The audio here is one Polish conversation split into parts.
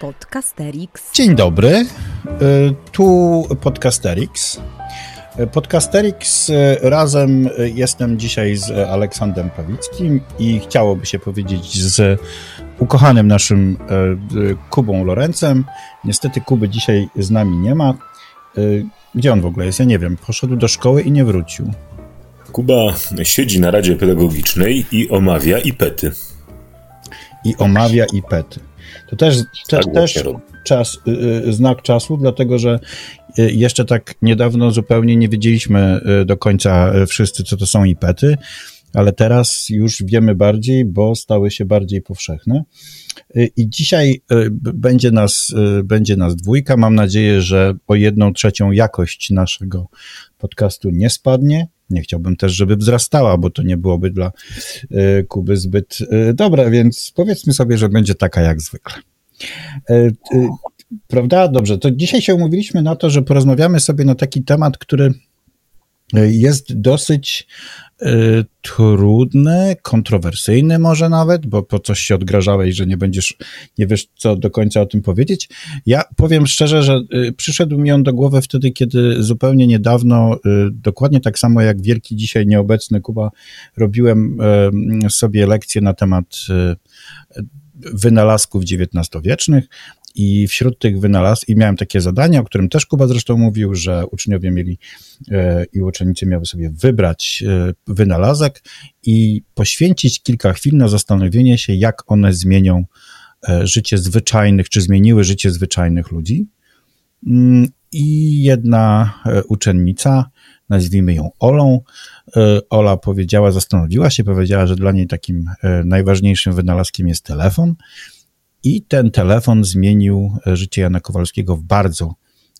Podcasterix. Dzień dobry, y, tu Podcasterix. Y, Podcasterix y, razem jestem dzisiaj z Aleksandrem Pawickim i chciałoby się powiedzieć z ukochanym naszym Kubą Lorencem. Niestety Kuby dzisiaj z nami nie ma. Gdzie on w ogóle jest? Ja nie wiem. Poszedł do szkoły i nie wrócił. Kuba siedzi na Radzie Pedagogicznej i omawia IPety. I omawia IPety. To też, te, tak też czas, y, y, znak czasu, dlatego że y, jeszcze tak niedawno zupełnie nie wiedzieliśmy do końca wszyscy, co to są IPety, ale teraz już wiemy bardziej, bo stały się bardziej powszechne. I dzisiaj będzie nas, będzie nas dwójka. Mam nadzieję, że o jedną trzecią jakość naszego podcastu nie spadnie. Nie chciałbym też, żeby wzrastała, bo to nie byłoby dla Kuby zbyt dobre, więc powiedzmy sobie, że będzie taka jak zwykle. Prawda? Dobrze, to dzisiaj się umówiliśmy na to, że porozmawiamy sobie na taki temat, który jest dosyć Y, trudny, kontrowersyjny może nawet, bo po coś się odgrażałeś, że nie będziesz, nie wiesz co do końca o tym powiedzieć. Ja powiem szczerze, że y, przyszedł mi on do głowy wtedy, kiedy zupełnie niedawno, y, dokładnie tak samo jak wielki dzisiaj nieobecny Kuba, robiłem sobie lekcję na temat wynalazków XIX-wiecznych i wśród tych wynalazków, i miałem takie zadanie, o którym też Kuba zresztą mówił, że uczniowie mieli e, i uczennicy miały sobie wybrać e, wynalazek i poświęcić kilka chwil na zastanowienie się, jak one zmienią e, życie zwyczajnych, czy zmieniły życie zwyczajnych ludzi. Mm, I jedna uczennica, nazwijmy ją Olą, Ola powiedziała, zastanowiła się, powiedziała, że dla niej takim najważniejszym wynalazkiem jest telefon i ten telefon zmienił życie Jana Kowalskiego w bardzo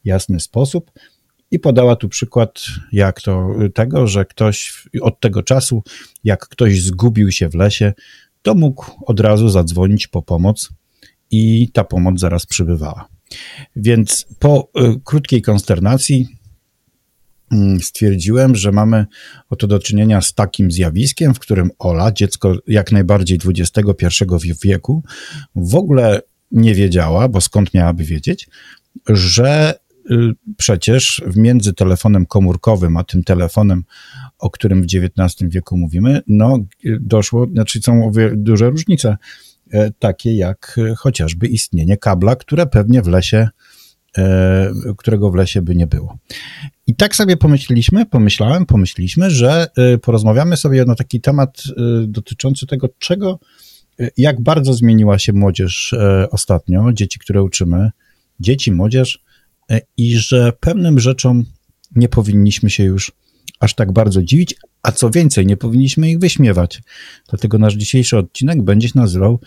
jasny sposób. I podała tu przykład, jak to tego, że ktoś od tego czasu, jak ktoś zgubił się w lesie, to mógł od razu zadzwonić po pomoc i ta pomoc zaraz przybywała. Więc po y, krótkiej konsternacji stwierdziłem, że mamy oto do czynienia z takim zjawiskiem, w którym Ola, dziecko jak najbardziej XXI wieku, w ogóle nie wiedziała, bo skąd miałaby wiedzieć, że y, przecież między telefonem komórkowym a tym telefonem, o którym w XIX wieku mówimy, no doszło, znaczy są duże różnice, e, takie jak chociażby istnienie kabla, które pewnie w lesie którego w lesie by nie było. I tak sobie pomyśleliśmy, pomyślałem, pomyśleliśmy, że e, porozmawiamy sobie na taki temat e, dotyczący tego, czego, jak bardzo zmieniła się młodzież ostatnio, dzieci, które uczymy, dzieci, młodzież, i że pewnym rzeczom nie powinniśmy się już aż tak bardzo dziwić, a co więcej, nie powinniśmy ich wyśmiewać. Dlatego nasz dzisiejszy odcinek będzie się nazywał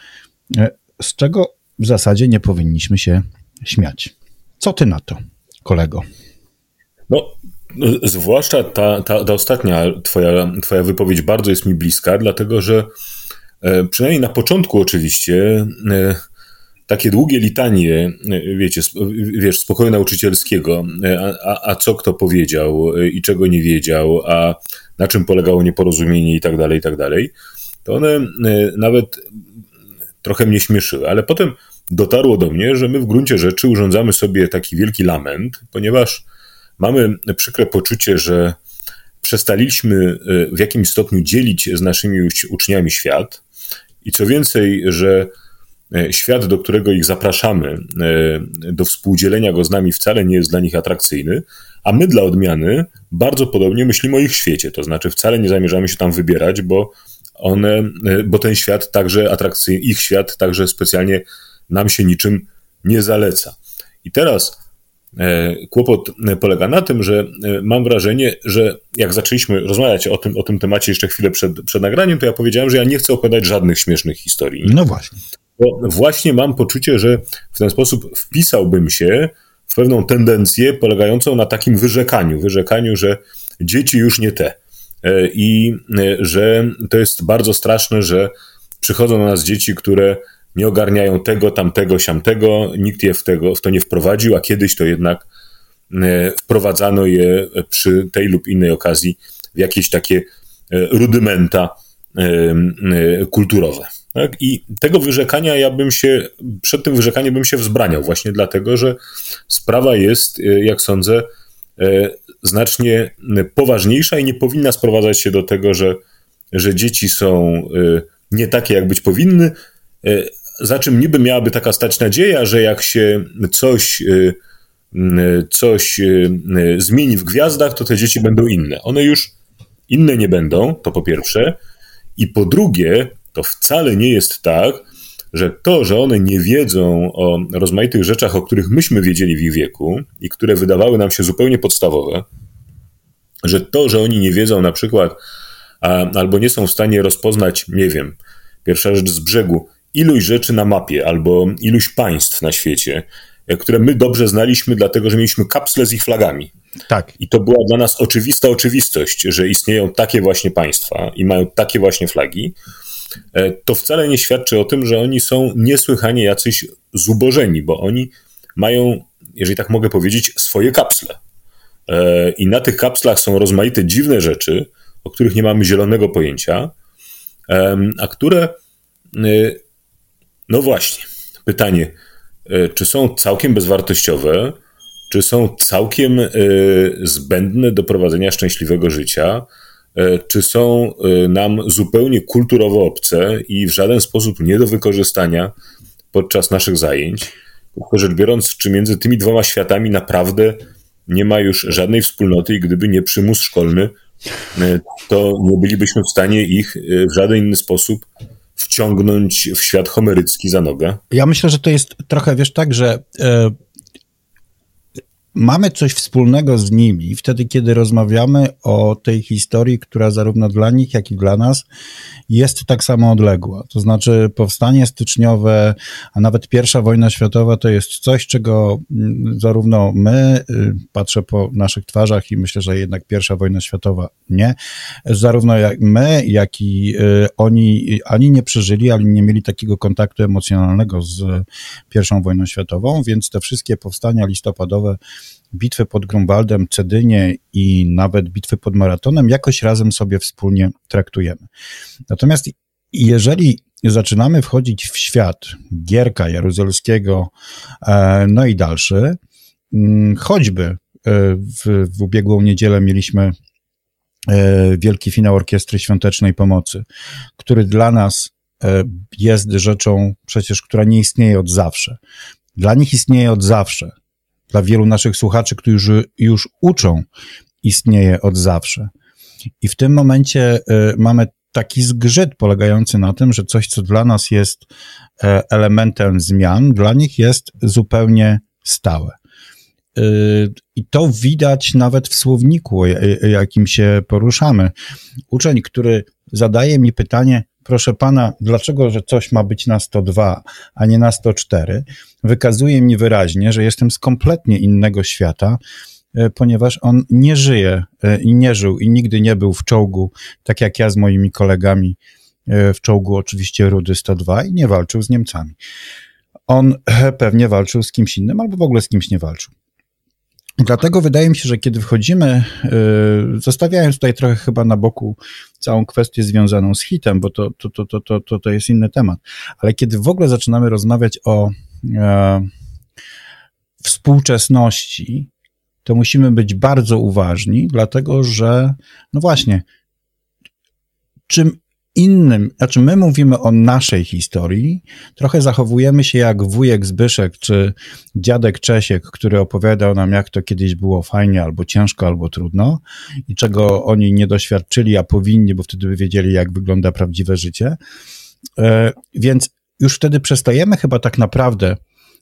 z czego w zasadzie nie powinniśmy się śmiać. Co ty na to, kolego? No, zwłaszcza ta, ta, ta ostatnia twoja, twoja wypowiedź bardzo jest mi bliska, dlatego że e, przynajmniej na początku oczywiście e, takie długie litanie, e, wiecie, wiesz, spokoju nauczycielskiego, a, a co kto powiedział i czego nie wiedział, a na czym polegało nieporozumienie i tak dalej, i tak dalej, to one nawet trochę mnie śmieszyły, ale potem dotarło do mnie, że my w gruncie rzeczy urządzamy sobie taki wielki lament, ponieważ mamy przykre poczucie, że przestaliśmy e, w jakimś stopniu dzielić z naszymi uczniami świat. I co więcej, że e, świat, do którego ich zapraszamy, e, do współdzielenia go z nami wcale nie jest dla nich atrakcyjny, a my dla odmiany bardzo podobnie myślimy o ich świecie, to znaczy wcale nie zamierzamy się tam wybierać, bo one, bo ten świat także atrakcyjny, ich świat także specjalnie nam się niczym nie zaleca. I teraz e, kłopot polega na tym, że e, mam wrażenie, że jak zaczęliśmy rozmawiać o tym, o tym temacie jeszcze chwilę przed, przed nagraniem, to ja powiedziałem, że ja nie chcę opowiadać żadnych śmiesznych historii. No właśnie. Bo właśnie mam poczucie, że w ten sposób wpisałbym się w pewną tendencję polegającą na takim wyrzekaniu, wyrzekaniu, że dzieci już nie te. E, I że to jest bardzo straszne, że przychodzą do nas dzieci, które nie ogarniają tego, tamtego, siamtego, nikt je w, tego, w to nie wprowadził, a kiedyś to jednak e, wprowadzano je przy tej lub innej okazji w jakieś takie e, rudymenta e, kulturowe. Tak? I tego wyrzekania ja bym się, przed tym wyrzekaniem bym się wzbraniał, właśnie dlatego, że sprawa jest, jak sądzę, znacznie poważniejsza i nie powinna sprowadzać się do tego, że, że dzieci są nie takie, jak być powinny, za czym niby miałaby taka stać nadzieja, że jak się coś, coś zmieni w gwiazdach, to te dzieci będą inne. One już inne nie będą, to po pierwsze. I po drugie, to wcale nie jest tak, że to, że one nie wiedzą o rozmaitych rzeczach, o których myśmy wiedzieli w ich wieku i które wydawały nam się zupełnie podstawowe, że to, że oni nie wiedzą na przykład albo nie są w stanie rozpoznać, nie wiem, pierwsza rzecz z brzegu, iluś rzeczy na mapie albo iluś państw na świecie, e, które my dobrze znaliśmy, dlatego że mieliśmy kapsle z ich flagami. Tak. I to była dla nas oczywista oczywistość, że istnieją takie właśnie państwa i mają takie właśnie flagi. E, to wcale nie świadczy o tym, że oni są niesłychanie jacyś zubożeni, bo oni mają, jeżeli tak mogę powiedzieć, swoje kapsle. E, I na tych kapslach są rozmaite dziwne rzeczy, o których nie mamy zielonego pojęcia, a które, no właśnie, pytanie, czy są całkiem bezwartościowe, czy są całkiem zbędne do prowadzenia szczęśliwego życia, E, czy są e, nam zupełnie kulturowo obce i w żaden sposób nie do wykorzystania podczas naszych zajęć. Tylko rzecz biorąc, czy między tymi dwoma światami naprawdę nie ma już żadnej wspólnoty i gdyby nie przymus szkolny, e, to nie bylibyśmy w stanie ich w żaden inny sposób wciągnąć w świat homerycki za nogę. Ja myślę, że to jest trochę, wiesz, tak, że mamy coś wspólnego z nimi wtedy, kiedy rozmawiamy o tej historii, która zarówno dla nich, jak i dla nas jest tak samo odległa. To znaczy powstanie styczniowe, a nawet pierwsza wojna światowa to jest coś, czego mm, zarówno my, y, patrzę po naszych twarzach i myślę, że jednak pierwsza wojna światowa nie, zarówno jak my, jak i y, oni ani nie przeżyli, ani nie mieli takiego kontaktu emocjonalnego z pierwszą wojną światową, więc te wszystkie powstania listopadowe bitwy pod Grunwaldem, Cedynie i nawet bitwy pod Maratonem jakoś razem sobie wspólnie traktujemy. Natomiast jeżeli zaczynamy wchodzić w świat Gierka Jaruzelskiego, e, no i dalszy, mm, choćby e, w, w ubiegłą niedzielę mieliśmy e, wielki finał Orkiestry Świątecznej Pomocy, który dla nas jest rzeczą przecież, która nie istnieje od zawsze. Dla nich istnieje od zawsze dla wielu naszych słuchaczy, którzy już uczą, istnieje od zawsze. I w tym momencie y, mamy taki zgrzyt polegający na tym, że coś, co dla nas jest e, elementem zmian, dla nich jest zupełnie stałe. Y, I to widać nawet w słowniku, jakim się poruszamy. Uczeń, który zadaje mi pytanie, proszę pana, dlaczego, że coś ma być na 102, a nie na 104, wykazuje mi wyraźnie, że jestem z kompletnie innego świata, e, ponieważ on nie żyje e, i nie żył i nigdy nie był w czołgu, tak jak ja z moimi kolegami e, w czołgu oczywiście Rudy 102 i nie walczył z Niemcami. On pewnie walczył z kimś innym albo w ogóle z kimś nie walczył. Dlatego wydaje mi się, że kiedy wchodzimy, y, zostawiając tutaj trochę chyba na boku całą kwestię związaną z hitem, bo to, to, to, to, to, to jest inny temat, ale kiedy w ogóle zaczynamy rozmawiać o e, współczesności, to musimy być bardzo uważni, dlatego że, no właśnie, czym innym, znaczy my mówimy o naszej historii, trochę zachowujemy się jak wujek Zbyszek czy dziadek Czesiek, który opowiadał nam, jak to kiedyś było fajnie, albo ciężko, albo trudno i czego oni nie doświadczyli, a powinni, bo wtedy by wiedzieli, jak wygląda prawdziwe życie. E, więc już wtedy przestajemy chyba tak naprawdę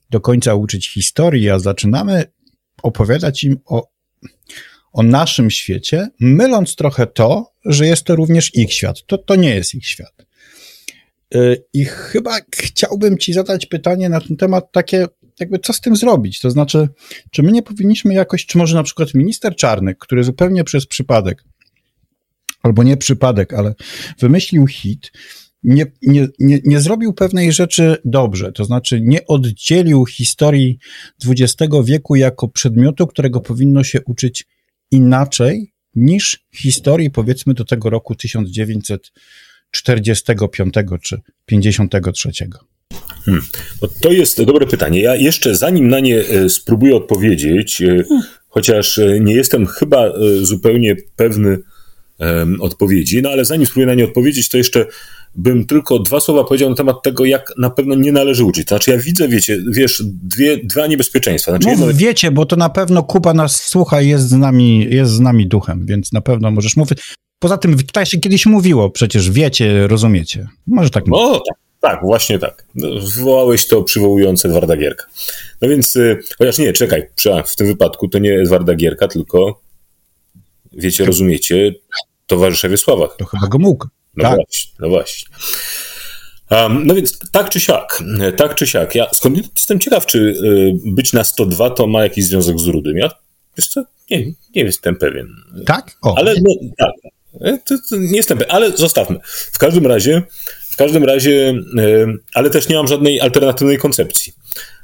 do końca uczyć historii, a zaczynamy opowiadać im o, o naszym świecie, myląc trochę to, że jest to również ich świat. To, to nie jest ich świat. Y, I chyba chciałbym Ci zadać pytanie na ten temat takie, jakby co z tym zrobić? To znaczy, czy my nie powinniśmy jakoś, czy może na przykład minister Czarnek, który zupełnie przez przypadek, albo nie przypadek, ale wymyślił hit, nie, nie, nie, nie zrobił pewnej rzeczy dobrze, to znaczy nie oddzielił historii XX wieku jako przedmiotu, którego powinno się uczyć inaczej niż historii, powiedzmy, do tego roku 1900, 45 czy 53. Hmm. To jest dobre pytanie. Ja jeszcze zanim na nie e, spróbuję odpowiedzieć, e, chociaż e, nie jestem chyba zupełnie pewny odpowiedzi, no ale zanim spróbuję na nie odpowiedzieć, to jeszcze bym tylko dwa słowa powiedział na temat tego, jak na pewno nie należy uczyć. To znaczy ja widzę, wiecie, wiesz, dwie, dwa niebezpieczeństwa. Znaczy, jedno... wiecie, bo to na pewno kupa nas słucha jest z nami, jest z nami duchem, więc na pewno możesz mówić. Poza tym tutaj się kiedyś mówiło, przecież wiecie, rozumiecie. Może tak No tak, tak, właśnie tak. No, wywołałeś to przywołujące Edwarda Gierka. No więc, y, chociaż nie, czekaj, w tym wypadku to nie Edwarda Gierka, tylko wiecie, rozumiecie, towarzysze Wiesława. To chyba go mógł. No tak. właśnie, no właśnie. Um, no więc tak czy siak, tak czy siak. Ja skąd jestem ciekaw, czy y, być na 102 to ma jakiś związek z Rudym. Ja wiesz co, nie, nie jestem pewien. Tak? O. Ale no, tak. E, to, to nie jestem pewien, ale zostawmy. W każdym razie, w każdym razie, y, ale też nie mam żadnej alternatywnej koncepcji.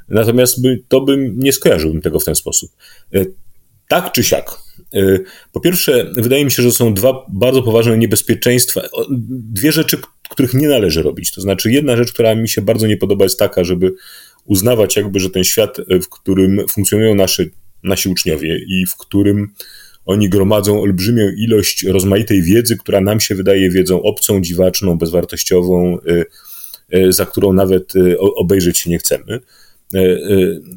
Natomiast by, to bym nie skojarzyłbym tego w ten sposób. Y, tak czy siak, po pierwsze, wydaje mi się, że są dwa bardzo poważne niebezpieczeństwa, dwie rzeczy, których nie należy robić. To znaczy, jedna rzecz, która mi się bardzo nie podoba, jest taka, żeby uznawać, jakby, że ten świat, e, w którym funkcjonują nasi, nasi uczniowie i w którym oni gromadzą olbrzymią ilość rozmaitej wiedzy, która nam się wydaje wiedzą obcą, dziwaczną, bezwartościową, e, za którą nawet obejrzeć się nie chcemy.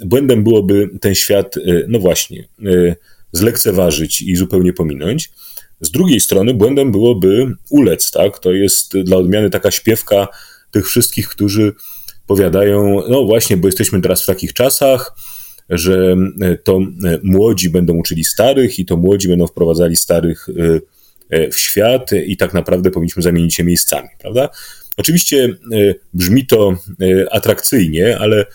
Błędem byłoby ten świat, no właśnie, zlekceważyć i zupełnie pominąć. Z drugiej strony błędem byłoby ulec, tak? To jest dla odmiany taka śpiewka tych wszystkich, którzy powiadają, no właśnie, bo jesteśmy teraz w takich czasach, że to młodzi będą uczyli starych i to młodzi będą wprowadzali starych e, e, w świat i tak naprawdę powinniśmy zamienić się miejscami, prawda? Oczywiście e, brzmi to atrakcyjnie, ale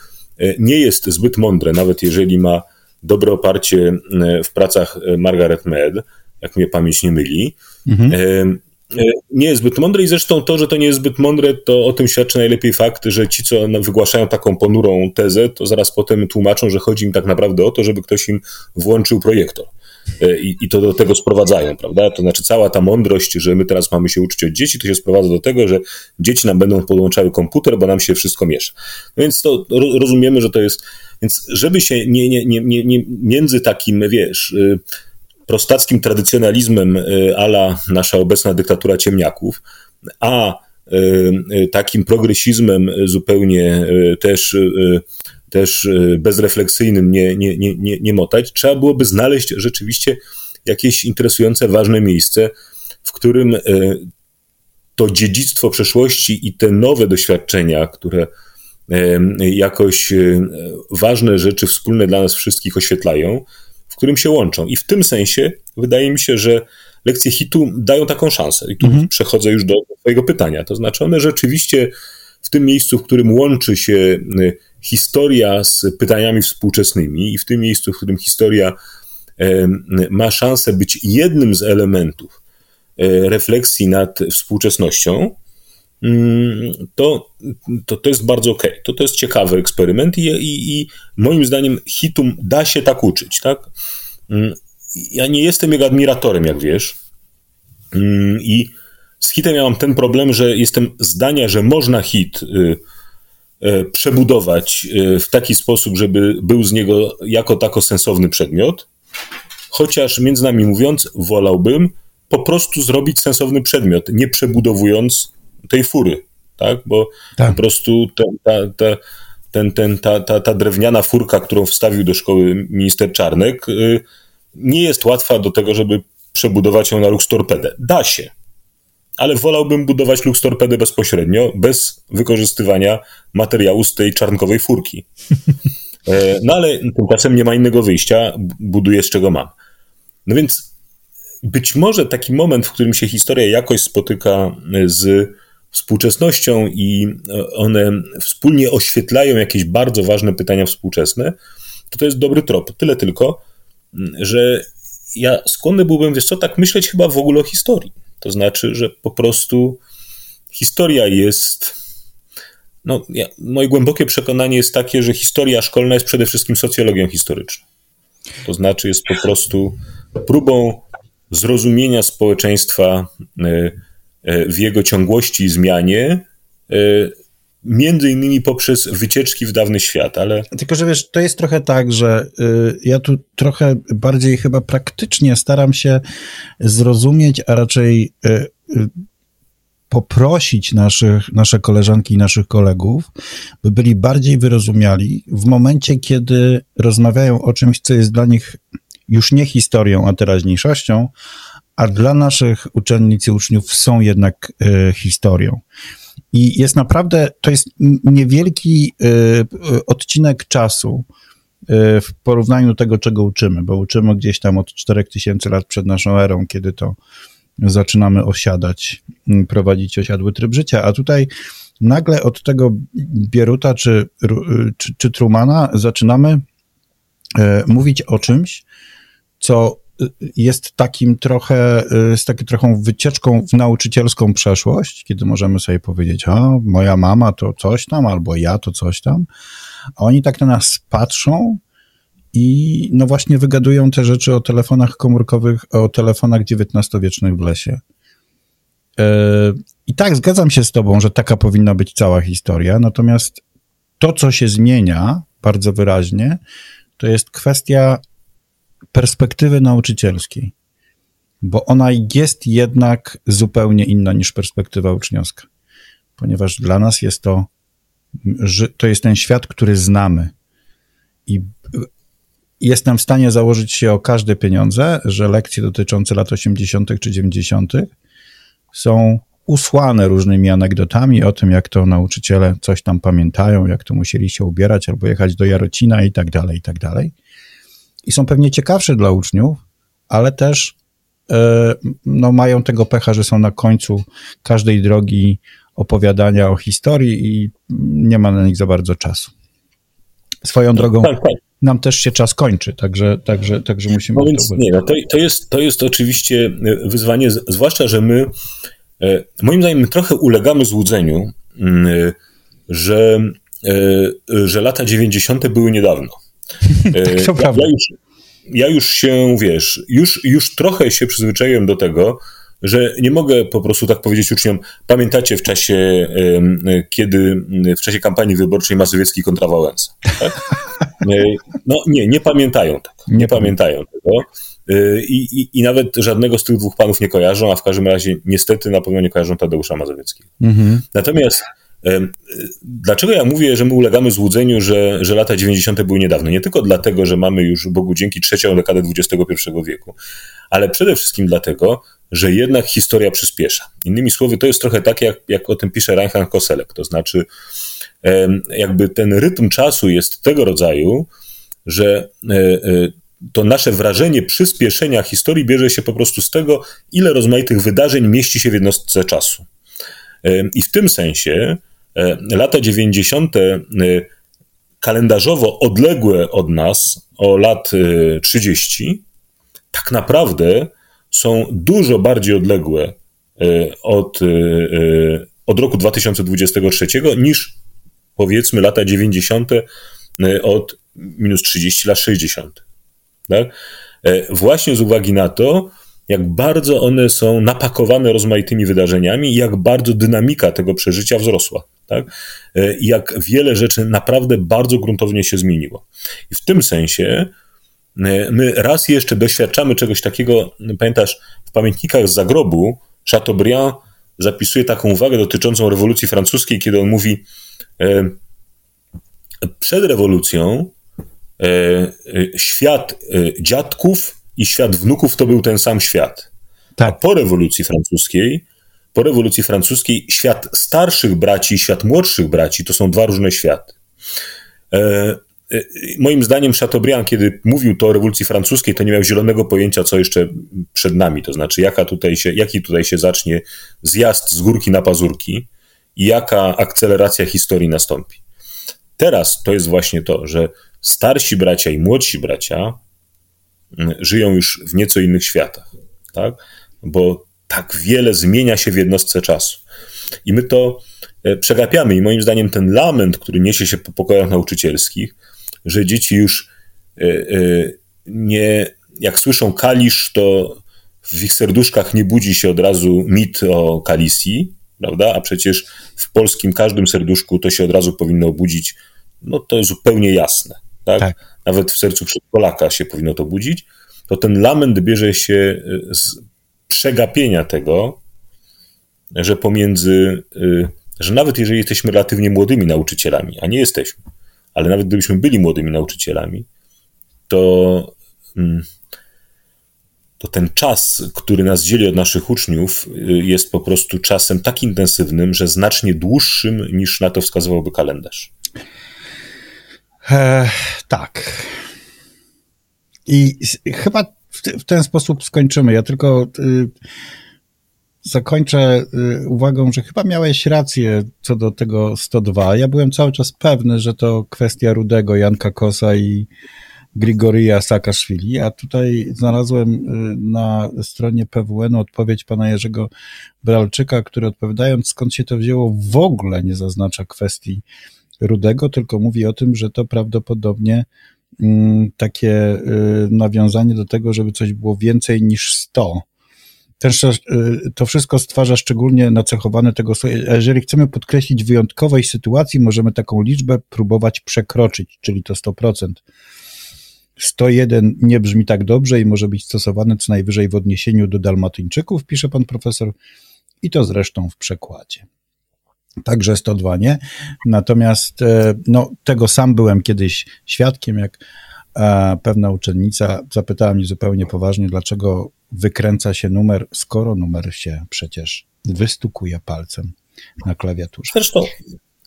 nie jest zbyt mądre, nawet jeżeli ma dobre oparcie e, w pracach e, Margaret Mead, jak mnie pamięć nie myli. Mhm. E, nie jest zbyt mądre i zresztą to, że to nie jest zbyt mądre, to o tym świadczy najlepiej fakt, że ci, co wygłaszają taką ponurą tezę, to zaraz potem tłumaczą, że chodzi im tak naprawdę o to, żeby ktoś im włączył projektor. I, I, to do tego sprowadzają, prawda? To znaczy cała ta mądrość, że my teraz mamy się uczyć od dzieci, to się sprowadza do tego, że dzieci nam będą podłączały komputer, bo nam się wszystko miesza. No więc to rozumiemy, że to jest więc żeby się nie, nie, nie, nie, nie między takim, wiesz, y, prostackim tradycjonalizmem y, ala nasza obecna dyktatura ciemniaków, a y, takim progresizmem zupełnie też, też bezrefleksyjnym nie, nie, nie, nie, nie motać, trzeba byłoby znaleźć rzeczywiście jakieś interesujące, ważne miejsce, w którym to dziedzictwo przeszłości i te nowe doświadczenia, które jakoś e, ważne rzeczy wspólne dla nas wszystkich oświetlają, w którym się łączą. I w tym sensie wydaje mi się, że lekcje hitu dają taką szansę. I tu mhm. przechodzę już do Twojego pytania. To znaczy, one rzeczywiście w tym miejscu, w którym łączy się e, historia z pytaniami współczesnymi, i w tym miejscu, w którym historia ma szansę być jednym z elementów e, refleksji nad współczesnością, Mm, to, to, to jest bardzo. Okay. To, to jest ciekawy eksperyment i, i, i moim zdaniem hitum da się tak uczyć, tak? Mm, ja nie jestem jego admiratorem, jak wiesz. Mm, I z hitem ja mam ten problem, że jestem zdania, że można hit y, przebudować y, w taki sposób, żeby był z niego jako tako sensowny przedmiot, chociaż między nami mówiąc, wolałbym po prostu zrobić sensowny przedmiot, nie przebudowując tej fury, tak? Bo tak. po prostu ta, ta, ta, ten, ten, ta, ta, ta drewniana furka, którą wstawił do szkoły minister Czarnek, y, nie jest łatwa do tego, żeby przebudować ją na Luxtorpedę. Da się, ale wolałbym budować Luxtorpedę bezpośrednio, bez wykorzystywania materiału z tej czarnkowej furki. E, no ale tymczasem nie ma innego wyjścia, buduję z czego mam. No więc być może taki moment, w którym się historia jakoś spotyka z współczesnością i e, one wspólnie oświetlają jakieś bardzo ważne pytania współczesne, to to jest dobry trop. Tyle tylko, że ja skłonny byłbym, wiesz co, tak myśleć chyba w ogóle o historii. To znaczy, że po prostu historia jest. No, ja, moje głębokie przekonanie jest takie, że historia szkolna jest przede wszystkim socjologią historyczną. To znaczy, jest po prostu próbą zrozumienia społeczeństwa y, w jego ciągłości i zmianie, między innymi poprzez wycieczki w dawny świat, ale... Tylko, że wiesz, to jest trochę tak, że y, ja tu trochę bardziej chyba praktycznie staram się zrozumieć, a raczej y, y, poprosić naszych, nasze koleżanki i naszych kolegów, by byli bardziej wyrozumiali w momencie, kiedy rozmawiają o czymś, co jest dla nich już nie historią, a teraźniejszością, a dla naszych uczennic i uczniów są jednak historią. I jest naprawdę, to jest niewielki y, y, odcinek czasu y, w porównaniu do tego, czego uczymy, bo uczymy gdzieś tam od 4000 lat przed naszą erą, kiedy to zaczynamy osiadać, prowadzić osiadły tryb życia, a tutaj nagle od tego Bieruta czy, czy, czy Trumana zaczynamy mówić o czymś, co jest takim trochę, z taką trochę wycieczką w nauczycielską przeszłość, kiedy możemy sobie powiedzieć, o, moja mama to coś tam, albo ja to coś tam, a oni tak na nas patrzą i no właśnie wygadują te rzeczy o telefonach komórkowych, o telefonach XIX-wiecznych w lesie. E, I tak, zgadzam się z tobą, że taka powinna być cała historia, natomiast to, co się zmienia bardzo wyraźnie, to jest kwestia perspektywy nauczycielskiej, bo ona jest jednak zupełnie inna niż perspektywa uczniowska, ponieważ dla nas jest to, że to jest ten świat, który znamy i jestem w stanie założyć się o każde pieniądze, że lekcje dotyczące lat 80. czy 90. są usłane różnymi anegdotami o tym, jak to nauczyciele coś tam pamiętają, jak to musieli się ubierać albo jechać do Jarocina i tak dalej, i tak dalej i są pewnie ciekawsze dla uczniów, ale też e, no, mają tego pecha, że są na końcu każdej drogi opowiadania o historii i nie ma na nich za bardzo czasu. Swoją drogą tak, tak. nam też się czas kończy, także, także, także musimy... No więc nie, no to, to, jest, to jest oczywiście wyzwanie, zwłaszcza, że my e, moim zdaniem trochę ulegamy złudzeniu, mm, że, e, że lata 90. były niedawno. Tak, to prawda. Ja już, ja już się, wiesz, już, już trochę się przyzwyczaiłem do tego, że nie mogę po prostu tak powiedzieć uczniom, pamiętacie w czasie, kiedy w czasie kampanii wyborczej Mazowiecki kontra Wałęsa, tak? No nie, nie pamiętają tego, nie, pamiętają tego. Y, I, i, I nawet żadnego z tych dwóch panów nie kojarzą, a w każdym razie niestety na pewno nie kojarzą Tadeusza Mazowieckiego. Mhm. Natomiast Dlaczego ja mówię, że my ulegamy złudzeniu, że, że lata 90. były niedawno? Nie tylko dlatego, że mamy już Bogu dzięki trzecią dekadę XXI wieku, ale przede wszystkim dlatego, że jednak historia przyspiesza. Innymi słowy, to jest trochę tak, jak, jak o tym pisze Reinhard Koselek, to znaczy jakby ten rytm czasu jest tego rodzaju, że e, e, to nasze wrażenie przyspieszenia historii bierze się po prostu z tego, ile rozmaitych wydarzeń mieści się w jednostce czasu. I w tym sensie lata 90. E, kalendarzowo odległe od nas o lat 30, e, tak naprawdę są dużo bardziej odległe od, od roku 2023 niż powiedzmy lata 90. od minus 30 lat 60. Tak? Właśnie z uwagi na to, jak bardzo one są napakowane rozmaitymi wydarzeniami i jak bardzo dynamika tego przeżycia wzrosła. Tak? E, jak wiele rzeczy naprawdę bardzo gruntownie się zmieniło. I w tym sensie e, my raz jeszcze doświadczamy czegoś takiego, pamiętasz, w pamiętnikach z zagrobu Chateaubriand zapisuje taką uwagę dotyczącą rewolucji francuskiej, kiedy on mówi, e, przed rewolucją świat dziadków i świat wnuków to był ten sam świat. Tak. A po rewolucji francuskiej, po rewolucji francuskiej świat starszych braci i świat młodszych braci to są dwa różne światy. E, e, moim zdaniem Chateaubriand, kiedy mówił to o rewolucji francuskiej, to nie miał zielonego pojęcia, co jeszcze przed nami, to znaczy jaka tutaj się, jaki tutaj się zacznie zjazd z górki na pazurki i jaka akceleracja historii nastąpi. Teraz to jest właśnie to, że starsi bracia i młodsi bracia żyją już w nieco innych światach, tak? Bo tak wiele zmienia się w jednostce czasu. I my to e, przegapiamy. I moim zdaniem ten lament, który niesie się po pokojach nauczycielskich, że dzieci już e, e, nie, jak słyszą kalisz, to w ich serduszkach nie budzi się od razu mit o Kalisji, prawda? A przecież w polskim każdym serduszku to się od razu powinno budzić, no to zupełnie jasne, tak? tak. Nawet w sercu przedpolaka się powinno to budzić. To ten lament bierze się z przegapienia tego, że pomiędzy, y, że nawet jeżeli jesteśmy relatywnie młodymi nauczycielami, a nie jesteśmy, ale nawet gdybyśmy byli młodymi nauczycielami, to mm, to ten czas, który nas dzieli od naszych uczniów, y, jest po prostu czasem tak intensywnym, że znacznie dłuższym niż na to wskazywałby kalendarz. E, tak. I chyba w, ten sposób skończymy. Ja tylko y, zakończę y, uwagą, że chyba miałeś rację co do tego 102. Ja byłem cały czas pewny, że to kwestia Rudego, Janka Kosa i Grigoria Saakaszwili, a tutaj znalazłem y, na stronie PWN odpowiedź pana Jerzego Bralczyka, który odpowiadając skąd się to wzięło w ogóle nie zaznacza kwestii Rudego, tylko mówi o tym, że to prawdopodobnie takie y, nawiązanie do tego, żeby coś było więcej niż 100. Też y, to wszystko stwarza szczególnie nacechowane tego, jeżeli chcemy podkreślić wyjątkowej sytuacji, możemy taką liczbę próbować przekroczyć, czyli to 100%. 101 nie brzmi tak dobrze i może być stosowane co najwyżej w odniesieniu do Dalmatyńczyków, pisze pan profesor, i to zresztą w przekładzie. Także 102 nie. Natomiast e, no, tego sam byłem kiedyś świadkiem, jak e, pewna uczennica zapytała mnie zupełnie poważnie, dlaczego wykręca się numer, skoro numer się przecież wystukuje palcem na klawiaturze. Zresztą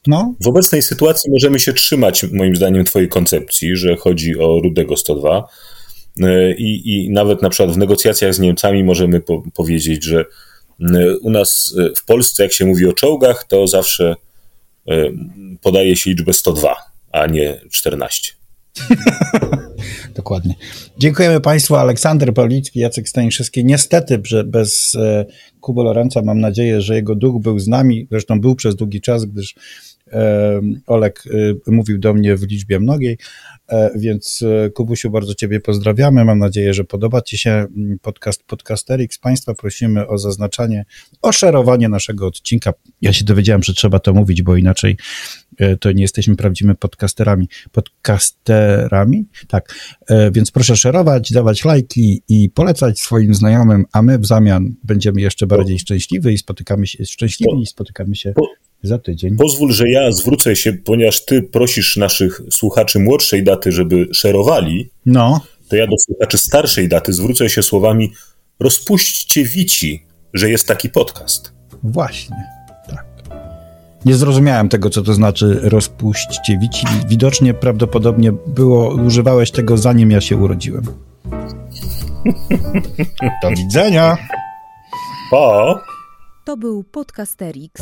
no. W obecnej sytuacji możemy się trzymać, moim zdaniem, Twojej koncepcji, że chodzi o Rudego 102. E, I, I nawet na przykład w negocjacjach z Niemcami możemy po, powiedzieć, że u nas e, w Polsce, jak się mówi o czołgach, to zawsze podaje się liczbę 102, a nie 14. Dokładnie. Dziękujemy Państwu. Aleksander Pawlicki, Jacek Staniszewski. Niestety bez Kubo Lorenza mam nadzieję, że jego duch był z nami. Zresztą był przez długi czas, gdyż Olek y, mówił do mnie w liczbie mnogiej, e, więc e, Kubusiu, bardzo Ciebie pozdrawiamy. Mam nadzieję, że podoba Ci się mm, podcast Podcasterix. Państwa prosimy o zaznaczanie, o szerowanie naszego odcinka. Ja się dowiedziałem, że trzeba to mówić, bo inaczej e, to nie jesteśmy prawdziwymi podcasterami. Podcasterami? Tak. Więc proszę szerować, dawać lajki i polecać swoim znajomym, a my w zamian będziemy jeszcze bardziej szczęśliwi i spotykamy się, szczęśliwi i spotykamy się za tydzień. Pozwól, że ja zwrócę się, ponieważ ty prosisz naszych słuchaczy młodszej daty, żeby szerowali, no. to ja do słuchaczy starszej daty zwrócę się słowami rozpuśćcie wici, że jest taki podcast. Właśnie, tak. Nie zrozumiałem tego, co to znaczy rozpuśćcie wici. Widocznie prawdopodobnie było, używałeś tego zanim ja się urodziłem. Do widzenia. Pa. To był Podcasterix.